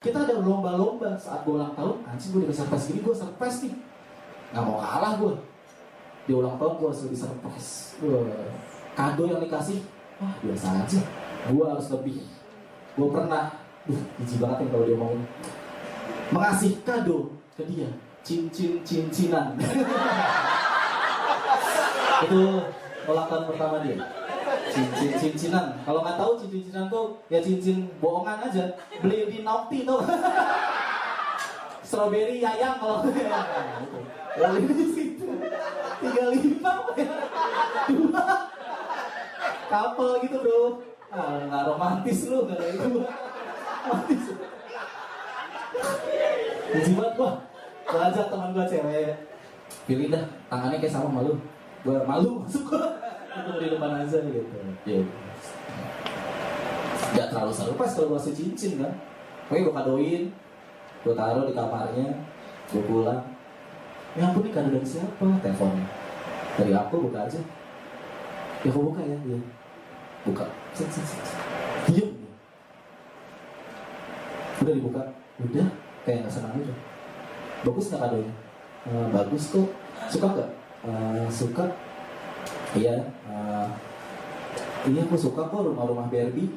kita ada lomba-lomba saat gue ulang tahun anjing gue dikasih surprise gini gue surprise nih. Nggak mau kalah gue di ulang tahun gue harus lebih surprise. Wah, kado yang dikasih wah biasa aja. Gue harus lebih gue pernah duh jijik banget yang kalau dia mau mengasih kado ke dia cincin cincinan itu ulang tahun pertama dia cincin cincinan. Kalau nggak tahu cincin cincinan tuh ya cincin bohongan aja. Beli di Naughty tuh. Strawberry yayang kalau beli di situ tiga lima. Dua. Couple gitu bro. Ah, nggak romantis lu nggak kayak itu romantis. Banget gua. Ajak teman gua cewek. Pilih dah, tangannya kayak sama malu Gua malu masuk gua Itu di depan aja gitu. Iya. Gak terlalu seru. Pas kalau gua kasih cincin kan Oke gua kadoin Gua taruh di kamarnya Gua pulang. Ya ampun ini kado dari siapa? Teleponnya. Dari aku buka aja. Ya kau buka ya dia Buka. Set, set, set. Diem. Dia. Udah dibuka. Udah. Kayak gak senang aja Bagus gak kadonya? "Eh, bagus kok. Suka gak? "Eh, suka Iya eh, Iya aku suka kok rumah-rumah Barbie.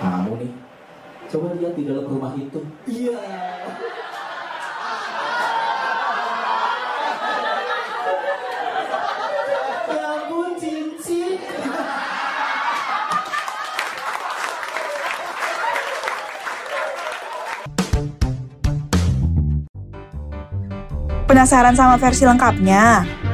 Kamu nih Coba lihat di dalam rumah itu. Iya. Ya Penasaran sama versi lengkapnya?